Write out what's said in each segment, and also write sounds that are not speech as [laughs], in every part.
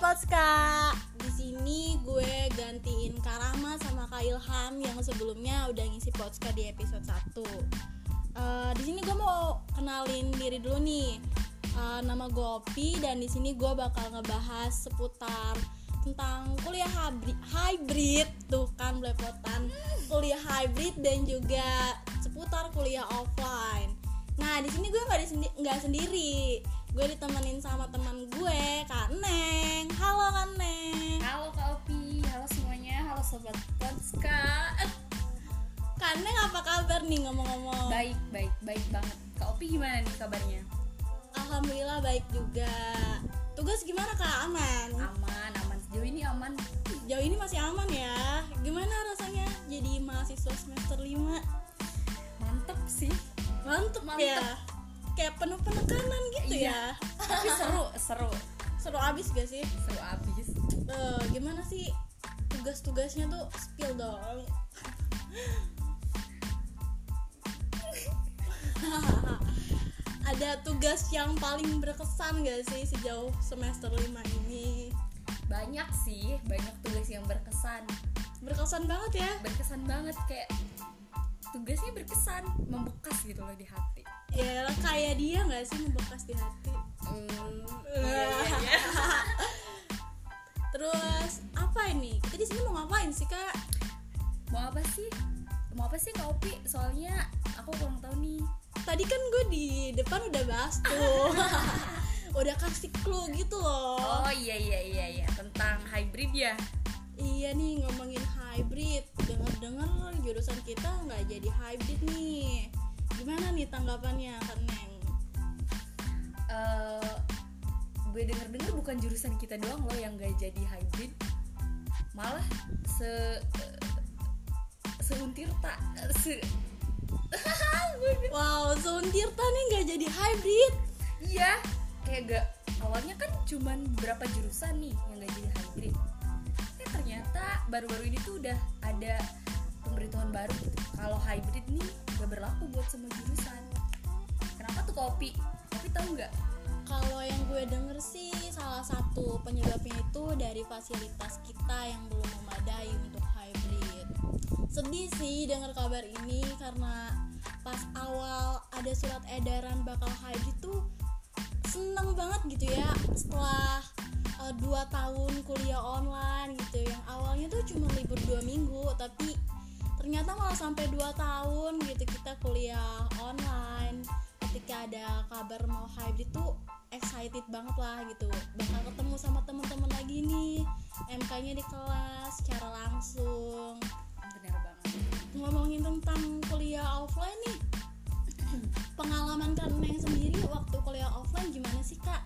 Potska. Di sini gue gantiin Karama sama Kak Ilham yang sebelumnya udah ngisi Potska di episode 1. Eh, di sini gue mau kenalin diri dulu nih. Eh, nama gue Opi dan di sini gue bakal ngebahas seputar tentang kuliah hybrid, tuh kan belepotan kuliah hybrid dan juga seputar kuliah offline. Nah di sini gue nggak disendi- nggak sendiri, gue ditemenin sama teman gue Kak Neng. Halo Kak Neng. Halo Kak Opi, halo semuanya, halo Sobat Ponska Kak Neng apa kabar nih ngomong-ngomong? Baik, baik, baik banget Kak Opi gimana nih kabarnya? Alhamdulillah baik juga. Tugas gimana Kak? Aman? Aman, aman, sejauh ini aman Jauh ini masih aman ya. Gimana rasanya jadi mahasiswa semester 5? Mantep sih, Mantep, Mantep. ya. Kayak penuh penekanan gitu Iya. ya. tapi seru, seru, Seru abis gak sih? seru abis Eh, gimana sih tugas-tugasnya tuh spill dong. [laughs] Ada tugas yang paling berkesan gak sih sejauh semester 5 ini? Banyak sih, banyak tugas yang berkesan Berkesan banget ya. Berkesan banget, kayak tugasnya berkesan, membekas gitu loh di hati Ya kayak dia gak sih membekas di hati? Hmm, iya, iya, iya. [laughs] Terus apa ini? Kita di sini mau ngapain sih kak? Mau apa sih? Mau apa sih Kak Opi? Soalnya aku kurang tahu nih Tadi kan gue di depan udah bahas tuh, [laughs] udah kasih clue gitu loh. Oh iya iya iya iya tentang hybrid ya. Iya nih ngomongin hybrid, dengar-dengar jurusan kita nggak jadi hybrid nih. Gimana nih tanggapannya kan Neng? Eh, gue denger-dengar bukan jurusan kita doang loh yang gak jadi hybrid. Malah se seuntir tak se [laughs] Wow, Tirta nih nggak jadi hybrid. iya kayak gak awalnya kan cuman beberapa jurusan nih yang gak jadi hybrid. Eh ternyata baru-baru ini tuh udah ada pemberitahuan baru gitu. Kalau hybrid nih gak berlaku buat semua jurusan. Kenapa tuh kopi? Kopi tahu nggak? Kalau yang gue denger sih salah satu penyebabnya itu dari fasilitas kita yang belum memadai untuk hybrid. Sedih sih dengar kabar ini karena pas awal ada surat edaran bakal hybrid tuh seneng banget gitu ya setelah uh, tahun kuliah online gitu yang awalnya tuh cuma libur dua minggu tapi ternyata malah sampai dua tahun gitu kita kuliah online ketika ada kabar mau hybrid tuh excited banget lah gitu bakal ketemu sama teman-teman lagi nih MK-nya di kelas secara langsung Bener banget. ngomongin tentang kuliah offline nih [clears throat] pengalaman kan Neng sendiri waktu kuliah offline gimana sih kak?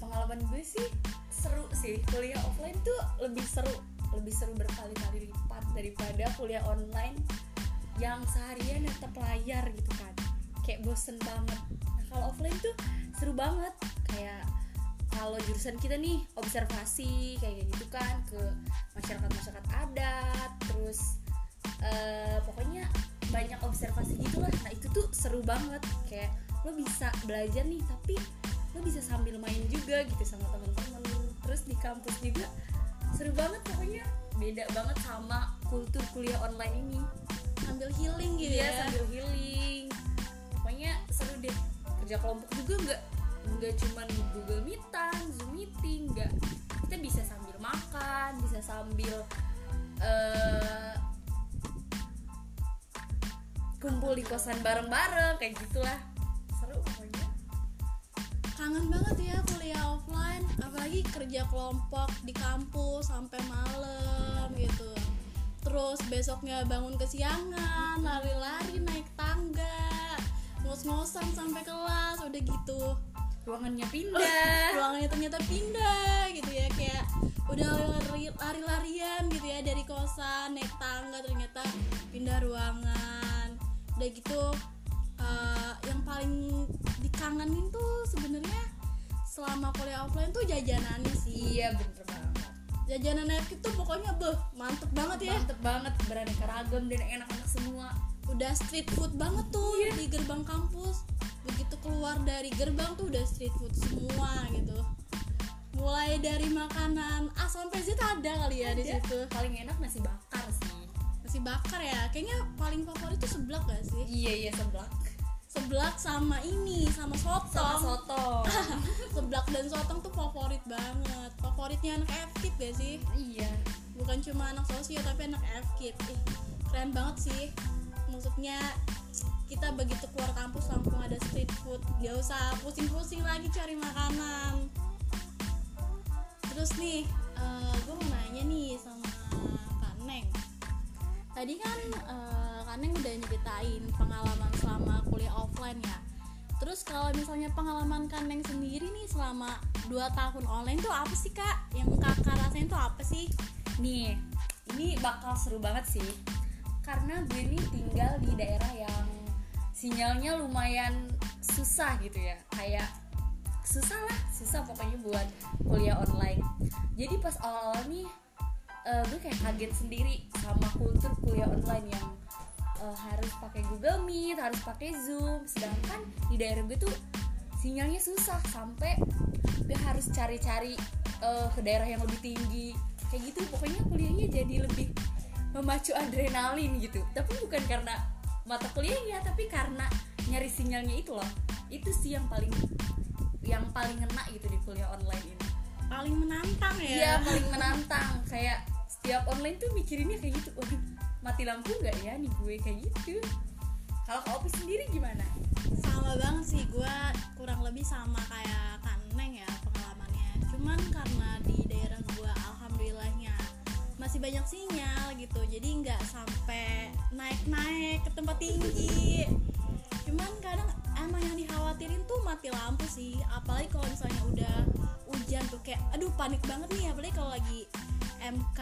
pengalaman gue sih seru sih kuliah offline lebih seru lebih seru berkali-kali lipat daripada kuliah online yang seharian tetap layar gitu kan. Kayak bosen banget. Nah kalau offline tuh seru banget. Kayak kalau jurusan kita nih observasi kayak gitu kan ke masyarakat masyarakat adat terus eh, pokoknya banyak observasi gitulah. Nah itu tuh seru banget. Kayak lo bisa belajar nih tapi lo bisa sambil main juga gitu sama temen-temen. Terus di kampus juga seru banget pokoknya beda banget sama kultur kuliah online ini. Sambil healing gitu Iya ya? sambil healing. Pokoknya seru deh. Kerja kelompok juga nggak nggak cuman Google Meetan, Zoom meeting nggak. Kita bisa sambil makan bisa sambil eh, kumpul di kosan bareng-bareng kayak gitulah. Seru pokoknya. Kangen banget ya kuliah offline apalagi kerja kelompok di kampus sampai malam gitu. Terus besoknya bangun kesiangan lari-lari naik tangga ngos-ngosan sampai kelas udah gitu. Ruangannya pindah. [laughs] Ruangannya ternyata pindah gitu ya kayak udah lari- lari-larian gitu ya dari kosan naik tangga ternyata pindah ruangan. Udah gitu eh, yang paling dikangenin tuh sebenarnya selama kuliah offline tuh jajanannya sih. Iya bener banget. Jajanan Epic tuh pokoknya beh mantep banget ya. Mantep banget beraneka ragam dan enak-enak semua. Udah street food banget tuh Iya. di gerbang kampus. Begitu keluar dari gerbang tuh udah street food semua gitu. Mulai dari makanan A sampai Z ada kali ya di Ada. situ. Paling enak nasi bakar sih. Nasi bakar ya. Kayaknya paling favorit tuh seblak gak sih? Iya iya seblak seblak sama ini sama sotong. Sama soto [laughs] seblak dan sotong tuh favorit banget. Favoritnya anak FKIP gak sih? Iya. Bukan cuma anak sosio tapi anak FKIP Ih, keren banget sih. Maksudnya kita begitu keluar kampus langsung ada street food. Gak usah pusing-pusing lagi cari makanan. Terus nih gue mau nanya nih sama Kak Neng tadi kan eh, Kak Neng udah nyeritain pengalaman selama kuliah offline ya. Terus kalau misalnya pengalaman Kak Neng sendiri nih selama 2 tahun online tuh apa sih kak? Yang kakak rasain tuh apa sih? Nih ini bakal seru banget sih. Karena gue nih tinggal di daerah yang sinyalnya lumayan susah gitu ya. Kayak susah lah susah pokoknya buat kuliah online. Jadi pas awal-awal nih eh, gue kayak kaget sendiri sama kultur kuliah online yang eh, harus pakai Google Meet harus pakai Zoom. Sedangkan di daerah gue tuh sinyalnya susah sampai gue harus cari-cari eh, ke daerah yang lebih tinggi. Kayak gitu pokoknya kuliahnya jadi lebih memacu adrenalin gitu. Tapi bukan karena mata kuliahnya tapi karena nyari sinyalnya itu loh. Itu sih yang paling yang paling ngena gitu di kuliah online ini paling menantang ya. Iya paling menantang. Kayak setiap online tuh mikirinnya kayak gitu. Waduh mati lampu nggak ya nih gue? Kayak gitu. Kalau Opi sendiri gimana? Sama banget sih gue kurang lebih sama kayak Kak Neng ya pengalamannya. Cuman karena di daerah gue alhamdulillahnya masih banyak sinyal gitu. Jadi nggak sampai naik-naik ke tempat tinggi. Cuman kadang emang yang dikhawatirin tuh mati lampu sih. Apalagi kalau misalnya udah hujan tuh kayak aduh panik banget nih apalagi kalau lagi MK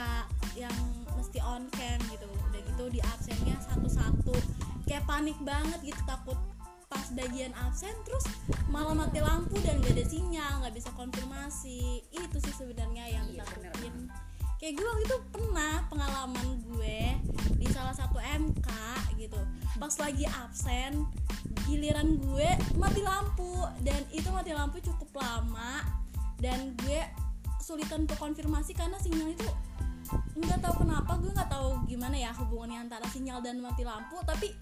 yang mesti on cam gitu. Udah gitu di absennya satu-satu. Kayak panik banget gitu takut pas bagian absen terus malah mati lampu dan gak ada sinyal nggak bisa konfirmasi. Itu sih sebenarnya yang Iya, bener ditakutin kayak gue waktu itu pernah pengalaman gue di salah satu MK gitu. Pas lagi absen giliran gue mati lampu. Dan itu mati lampu cukup lama dan gue kesulitan untuk konfirmasi karena sinyal itu nggak tahu kenapa gue nggak tahu gimana ya hubungannya antara sinyal dan mati lampu. Tapi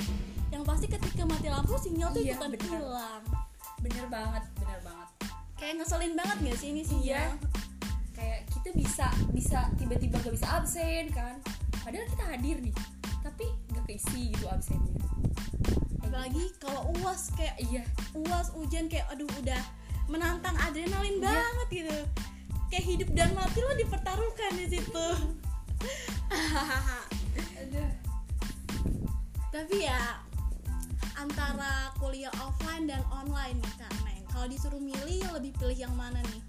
yang pasti ketika mati lampu sinyal tuh Iya, ikutan bener. hilang. Bener banget bener banget. Kayak ngeselin banget gak sih ini sinyal? Iya. kayak kita bisa bisa tiba-tiba gak bisa absen kan. Padahal kita hadir nih tapi gak keisi gitu absennya. Apalagi kalau uas kayak iya. uas hujan kayak aduh udah menantang adrenalin Iya. banget gitu. Kayak hidup dan mati lo dipertaruhkan di situ. Tapi ya antara kuliah offline dan online nih kak Neng. Kalau disuruh milih lebih pilih yang mana nih?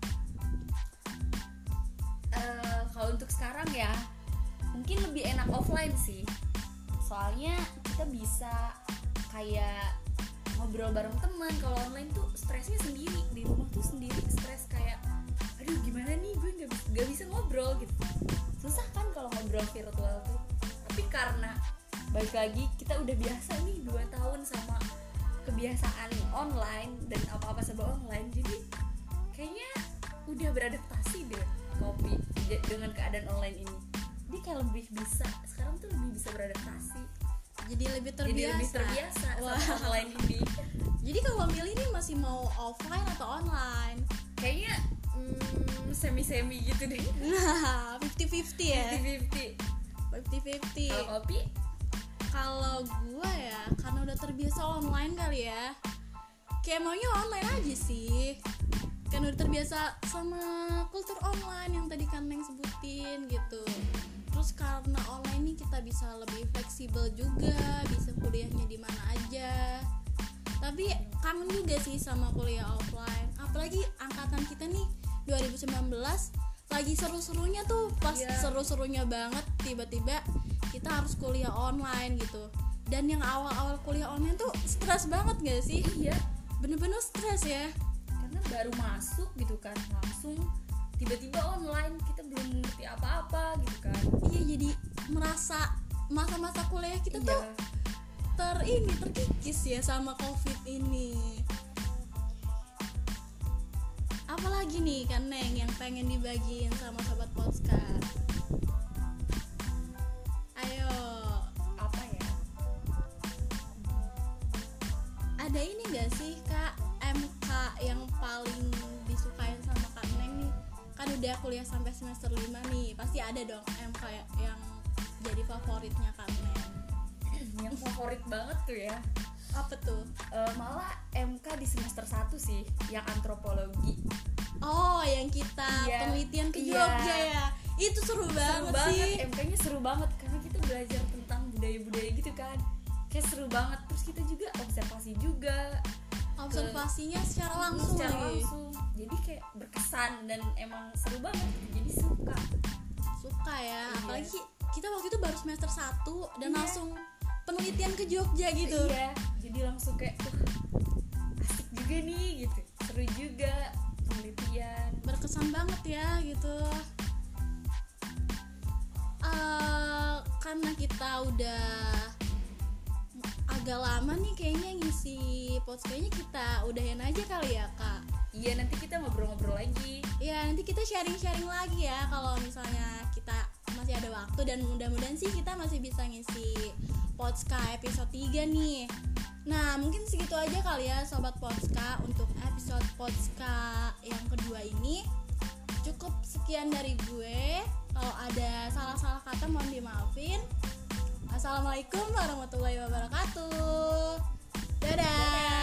Eh, kalau untuk sekarang ya mungkin lebih enak offline sih. Soalnya kita bisa kayak ngobrol bareng teman kalau online tuh stresnya sendiri di rumah tuh sendiri stres kayak aduh gimana nih? Gue nggak nggak bisa ngobrol gitu. Susah kan kalau ngobrol virtual tuh. Tapi karena balik lagi kita udah biasa nih dua tahun sama kebiasaan online dan apa-apa serba online jadi kayaknya udah beradaptasi deh kopi dengan keadaan online ini. Dia kayak lebih bisa sekarang tuh lebih bisa beradaptasi jadi lebih terbiasa jadi lebih terbiasa. Wah. sama online ini jadi kalau milih nih masih mau offline atau online? Kayaknya mm, semi semi gitu deh. Nah 50-50 ya? 50-50 50-50 kalau kopi? Kalau gue ya karena udah terbiasa online kali ya kayak maunya online aja sih. Kan udah terbiasa sama kultur online yang tadi kan Neng sebutin gitu karena online nih kita bisa lebih fleksibel juga bisa kuliahnya di mana aja. Tapi kangen juga sih sama kuliah offline. Apalagi angkatan kita nih 2019 lagi seru-serunya tuh pas Iya. seru-serunya banget tiba-tiba kita harus kuliah online gitu. Dan yang awal-awal kuliah online tuh stres banget gak sih? Iya. Bener-bener stres ya. Karena baru masuk gitu kan langsung tiba-tiba online kita belum ngerti apa-apa gitu kan. Iya jadi merasa masa-masa kuliah kita iya. tuh ter ini terkikis ya sama covid ini. Apalagi nih kan Neng yang pengen dibagiin sama sobat podcast. Sampai semester 5 nih pasti ada dong MK yang jadi favoritnya Neng [clears throat] yang favorit banget tuh ya. Apa tuh? Eh, malah MK di semester 1 sih yang antropologi. Oh yang kita Iya. penelitian ke Iya. Jogja ya? Itu seru banget, seru banget sih. MK-nya seru banget karena kita belajar tentang budaya-budaya gitu kan. Kayak seru banget terus kita juga observasi juga observasinya secara langsung secara langsung jadi kayak berkesan dan emang seru banget jadi suka. Suka ya Iya. apalagi kita waktu itu baru semester 1 dan Iya. langsung penelitian ke Jogja gitu. Iya jadi langsung kayak "Wah, asik juga nih gitu. Seru juga penelitian. Berkesan banget ya gitu. Eh, karena kita udah agak lama nih kayaknya ngisi podcast kayaknya kita udahin aja kali ya kak iya nanti kita ngobrol-ngobrol lagi. Ya nanti kita sharing-sharing lagi ya kalau misalnya kita masih ada waktu dan mudah-mudahan sih kita masih bisa ngisi Potska episode 3 nih. Nah mungkin segitu aja kali ya Sobat Potska untuk episode Potska yang kedua ini Cukup sekian dari gue. Kalau ada salah-salah kata mohon dimaafin. Assalamualaikum warahmatullahi wabarakatuh. Dadah